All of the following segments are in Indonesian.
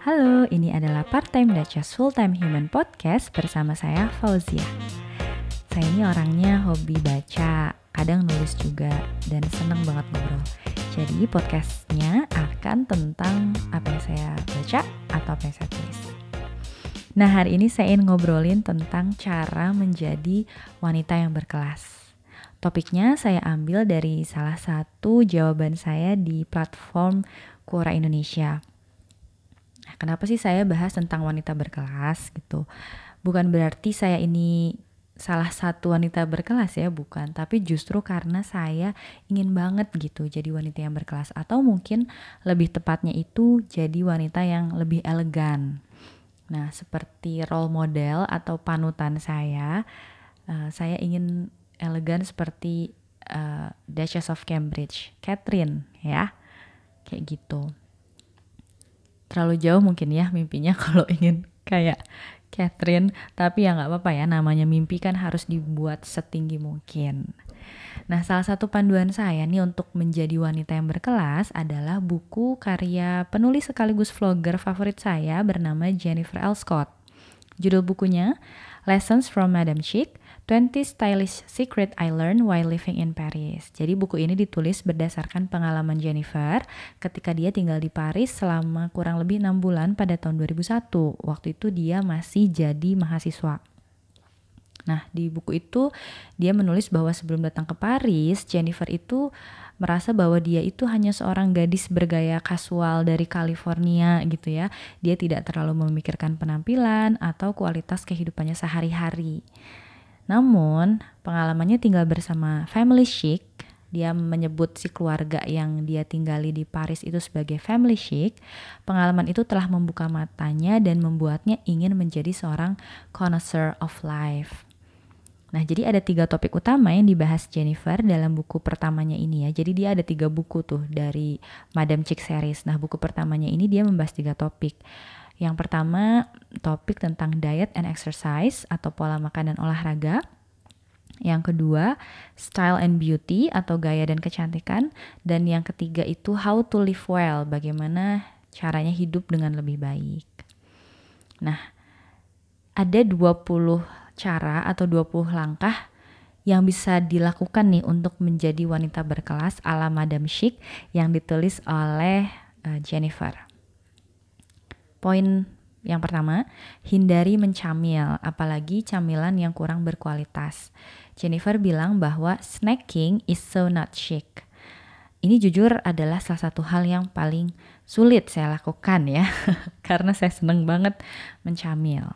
Halo, ini adalah Part Time Dachas Full Time Human Podcast bersama saya Fauzia. Saya ini orangnya hobi baca, kadang nulis juga, dan seneng banget ngobrol. Jadi podcastnya akan tentang apa yang saya baca atau apa yang saya tulis. Nah hari ini saya ingin ngobrolin tentang cara menjadi wanita yang berkelas. Topiknya saya ambil dari salah satu jawaban saya di platform Quora Indonesia. Kenapa sih saya bahas tentang wanita berkelas gitu? Bukan berarti saya ini salah satu wanita berkelas ya, bukan. Tapi justru karena saya ingin banget gitu jadi wanita yang berkelas. Atau mungkin lebih tepatnya itu jadi wanita yang lebih elegan. Nah, seperti role model atau panutan saya, uh, saya ingin elegan seperti uh, Duchess of Cambridge, Catherine ya, kayak gitu terlalu jauh mungkin ya mimpinya kalau ingin kayak Catherine tapi ya nggak apa-apa ya namanya mimpi kan harus dibuat setinggi mungkin Nah, salah satu panduan saya nih untuk menjadi wanita yang berkelas adalah buku karya penulis sekaligus vlogger favorit saya bernama Jennifer L. Scott. Judul bukunya Lessons from Madame Chic 20 Stylish Secret I Learned While Living in Paris. Jadi buku ini ditulis berdasarkan pengalaman Jennifer ketika dia tinggal di Paris selama kurang lebih enam bulan pada tahun 2001. Waktu itu dia masih jadi mahasiswa. Nah, di buku itu dia menulis bahwa sebelum datang ke Paris, Jennifer itu merasa bahwa dia itu hanya seorang gadis bergaya kasual dari California gitu ya. Dia tidak terlalu memikirkan penampilan atau kualitas kehidupannya sehari-hari. Namun, pengalamannya tinggal bersama family chic, dia menyebut si keluarga yang dia tinggali di Paris itu sebagai family chic. Pengalaman itu telah membuka matanya dan membuatnya ingin menjadi seorang connoisseur of life. Nah, jadi ada tiga topik utama yang dibahas Jennifer dalam buku pertamanya ini ya. Jadi dia ada tiga buku tuh dari Madame Chic series. Nah, buku pertamanya ini dia membahas tiga topik. Yang pertama, topik tentang diet and exercise atau pola makan dan olahraga. Yang kedua, style and beauty atau gaya dan kecantikan. Dan yang ketiga itu how to live well, bagaimana caranya hidup dengan lebih baik. Nah, ada 20 cara atau 20 langkah yang bisa dilakukan nih untuk menjadi wanita berkelas ala Madame Chic yang ditulis oleh uh, Jennifer. Poin yang pertama, hindari mencamil, apalagi camilan yang kurang berkualitas. Jennifer bilang bahwa snacking is so not chic. Ini jujur adalah salah satu hal yang paling sulit saya lakukan ya, karena saya seneng banget mencamil.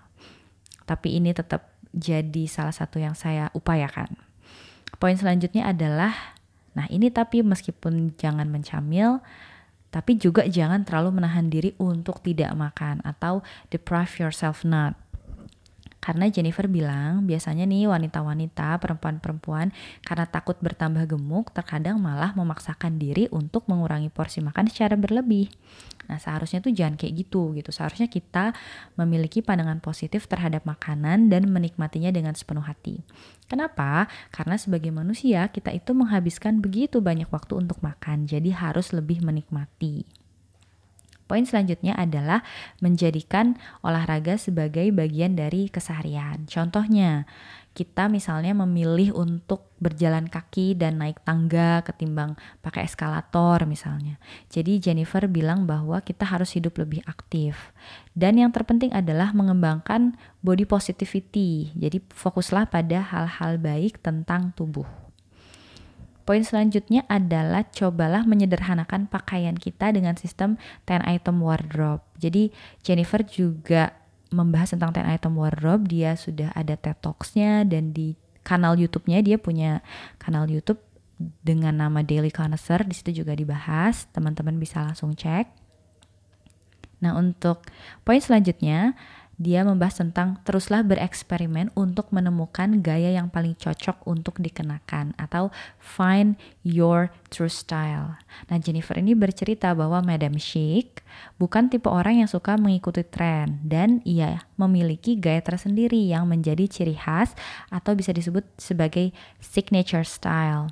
Tapi ini tetap jadi salah satu yang saya upayakan. Poin selanjutnya adalah, nah ini tapi meskipun jangan mencamil, tapi juga jangan terlalu menahan diri untuk tidak makan atau deprive yourself not. Karena Jennifer bilang biasanya nih wanita-wanita, perempuan-perempuan karena takut bertambah gemuk terkadang malah memaksakan diri untuk mengurangi porsi makan secara berlebih. Nah seharusnya tuh jangan kayak gitu gitu. Seharusnya kita memiliki pandangan positif terhadap makanan dan menikmatinya dengan sepenuh hati. Kenapa? Karena sebagai manusia kita itu menghabiskan begitu banyak waktu untuk makan. Jadi harus lebih menikmati. Poin selanjutnya adalah menjadikan olahraga sebagai bagian dari keseharian. Contohnya, kita misalnya memilih untuk berjalan kaki dan naik tangga ketimbang pakai eskalator misalnya. Jadi Jennifer bilang bahwa kita harus hidup lebih aktif. Dan yang terpenting adalah mengembangkan body positivity. Jadi fokuslah pada hal-hal baik tentang tubuh. Poin selanjutnya adalah cobalah menyederhanakan pakaian kita dengan sistem 10 item wardrobe. Jadi Jennifer juga membahas tentang 10 item wardrobe, dia sudah ada TED Talks-nya dan di kanal YouTube-nya dia punya kanal YouTube dengan nama Daily Connoisseur, di situ juga dibahas, teman-teman bisa langsung cek. Nah, untuk poin selanjutnya dia membahas tentang teruslah bereksperimen untuk menemukan gaya yang paling cocok untuk dikenakan atau find your true style. Nah, Jennifer ini bercerita bahwa Madame Chic bukan tipe orang yang suka mengikuti tren dan ia memiliki gaya tersendiri yang menjadi ciri khas atau bisa disebut sebagai signature style.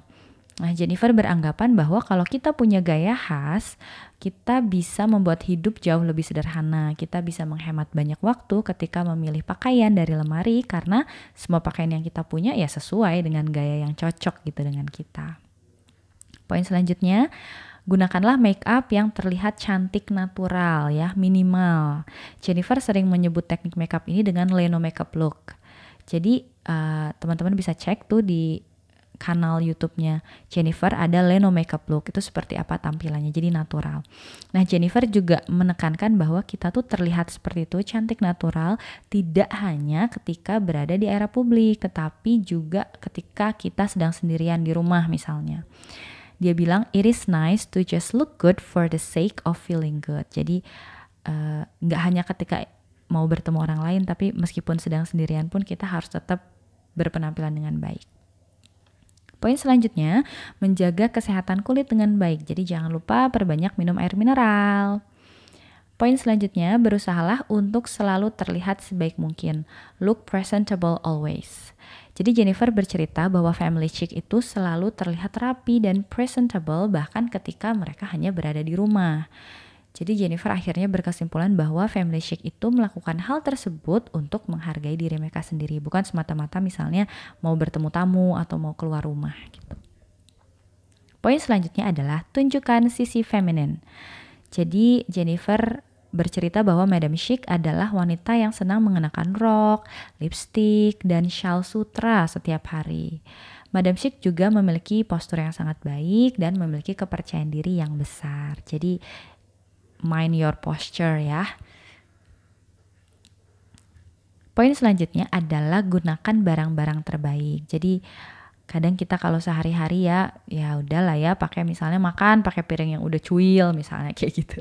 Nah, Jennifer beranggapan bahwa kalau kita punya gaya khas, kita bisa membuat hidup jauh lebih sederhana. Kita bisa menghemat banyak waktu ketika memilih pakaian dari lemari karena semua pakaian yang kita punya ya sesuai dengan gaya yang cocok gitu dengan kita. Poin selanjutnya, gunakanlah make up yang terlihat cantik natural ya, minimal. Jennifer sering menyebut teknik makeup ini dengan Leno makeup look. Jadi uh, teman-teman bisa cek tuh di kanal YouTube-nya Jennifer ada Leno Makeup Look itu seperti apa tampilannya jadi natural. Nah Jennifer juga menekankan bahwa kita tuh terlihat seperti itu cantik natural tidak hanya ketika berada di era publik tetapi juga ketika kita sedang sendirian di rumah misalnya. Dia bilang it is nice to just look good for the sake of feeling good. Jadi eh, nggak uh, hanya ketika mau bertemu orang lain tapi meskipun sedang sendirian pun kita harus tetap berpenampilan dengan baik. Poin selanjutnya, menjaga kesehatan kulit dengan baik. Jadi jangan lupa perbanyak minum air mineral. Poin selanjutnya, berusahalah untuk selalu terlihat sebaik mungkin. Look presentable always. Jadi Jennifer bercerita bahwa family chic itu selalu terlihat rapi dan presentable bahkan ketika mereka hanya berada di rumah. Jadi Jennifer akhirnya berkesimpulan bahwa family chic itu melakukan hal tersebut untuk menghargai diri mereka sendiri, bukan semata-mata misalnya mau bertemu tamu atau mau keluar rumah gitu. Poin selanjutnya adalah tunjukkan sisi feminin. Jadi Jennifer bercerita bahwa Madam Chic adalah wanita yang senang mengenakan rok, lipstick, dan shawl sutra setiap hari. Madam Chic juga memiliki postur yang sangat baik dan memiliki kepercayaan diri yang besar. Jadi mind your posture ya. Poin selanjutnya adalah gunakan barang-barang terbaik. Jadi kadang kita kalau sehari-hari ya ya udahlah ya pakai misalnya makan pakai piring yang udah cuil misalnya kayak gitu.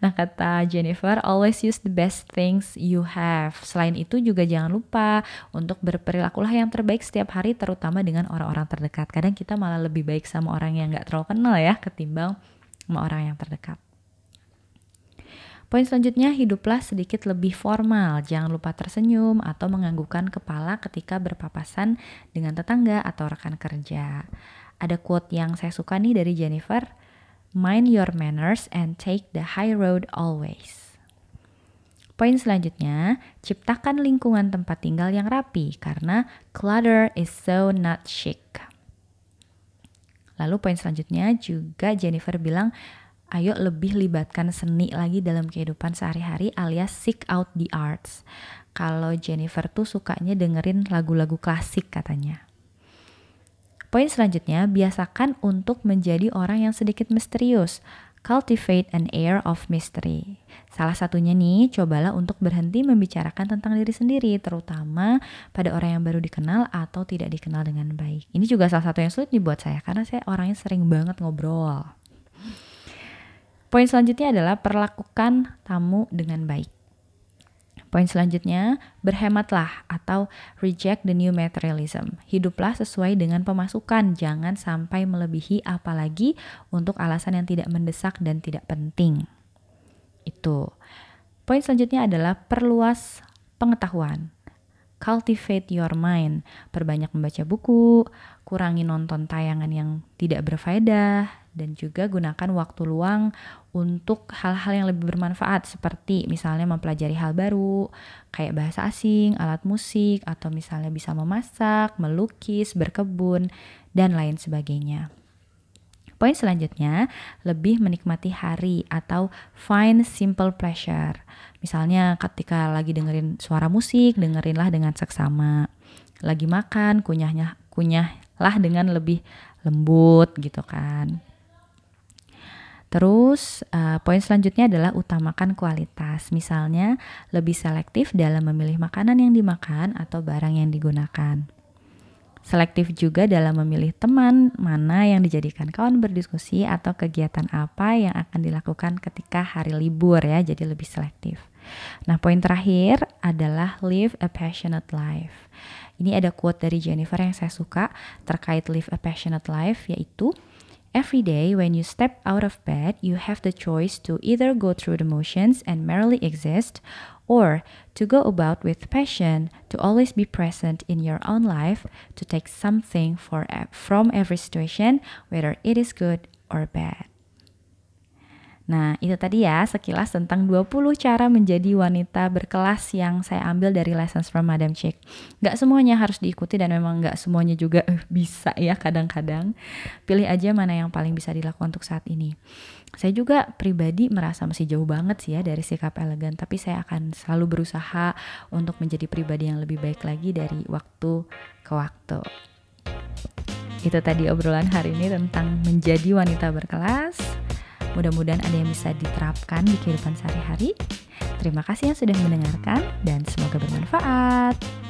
Nah kata Jennifer, always use the best things you have. Selain itu juga jangan lupa untuk berperilakulah yang terbaik setiap hari terutama dengan orang-orang terdekat. Kadang kita malah lebih baik sama orang yang gak terlalu kenal ya ketimbang sama orang yang terdekat. Poin selanjutnya, hiduplah sedikit lebih formal. Jangan lupa tersenyum atau menganggukkan kepala ketika berpapasan dengan tetangga atau rekan kerja. Ada quote yang saya suka nih dari Jennifer, Mind your manners and take the high road always. Poin selanjutnya, ciptakan lingkungan tempat tinggal yang rapi karena clutter is so not chic. Lalu poin selanjutnya juga Jennifer bilang ayo lebih libatkan seni lagi dalam kehidupan sehari-hari alias seek out the arts. Kalau Jennifer tuh sukanya dengerin lagu-lagu klasik katanya. Poin selanjutnya, biasakan untuk menjadi orang yang sedikit misterius. Cultivate an air of mystery. Salah satunya nih, cobalah untuk berhenti membicarakan tentang diri sendiri, terutama pada orang yang baru dikenal atau tidak dikenal dengan baik. Ini juga salah satu yang sulit nih buat saya, karena saya orangnya sering banget ngobrol. Poin selanjutnya adalah perlakukan tamu dengan baik. Poin selanjutnya, berhematlah atau reject the new materialism. Hiduplah sesuai dengan pemasukan, jangan sampai melebihi apalagi untuk alasan yang tidak mendesak dan tidak penting. Itu. Poin selanjutnya adalah perluas pengetahuan. Cultivate your mind. Perbanyak membaca buku, kurangi nonton tayangan yang tidak berfaedah, dan juga gunakan waktu luang untuk hal-hal yang lebih bermanfaat seperti misalnya mempelajari hal baru kayak bahasa asing, alat musik atau misalnya bisa memasak, melukis, berkebun dan lain sebagainya. Poin selanjutnya, lebih menikmati hari atau find simple pleasure. Misalnya ketika lagi dengerin suara musik, dengerinlah dengan seksama. Lagi makan, kunyahnya kunyahlah dengan lebih lembut gitu kan. Terus uh, poin selanjutnya adalah utamakan kualitas. Misalnya lebih selektif dalam memilih makanan yang dimakan atau barang yang digunakan. Selektif juga dalam memilih teman mana yang dijadikan kawan berdiskusi atau kegiatan apa yang akan dilakukan ketika hari libur ya, jadi lebih selektif. Nah, poin terakhir adalah live a passionate life. Ini ada quote dari Jennifer yang saya suka terkait live a passionate life yaitu Every day, when you step out of bed, you have the choice to either go through the motions and merely exist, or to go about with passion, to always be present in your own life, to take something for, from every situation, whether it is good or bad. Nah, itu tadi ya sekilas tentang 20 cara menjadi wanita berkelas yang saya ambil dari Lessons from Madam Chick. Gak semuanya harus diikuti dan memang gak semuanya juga uh, bisa ya kadang-kadang. Pilih aja mana yang paling bisa dilakukan untuk saat ini. Saya juga pribadi merasa masih jauh banget sih ya dari sikap elegan, tapi saya akan selalu berusaha untuk menjadi pribadi yang lebih baik lagi dari waktu ke waktu. Itu tadi obrolan hari ini tentang menjadi wanita berkelas. Mudah-mudahan ada yang bisa diterapkan di kehidupan sehari-hari. Terima kasih yang sudah mendengarkan dan semoga bermanfaat.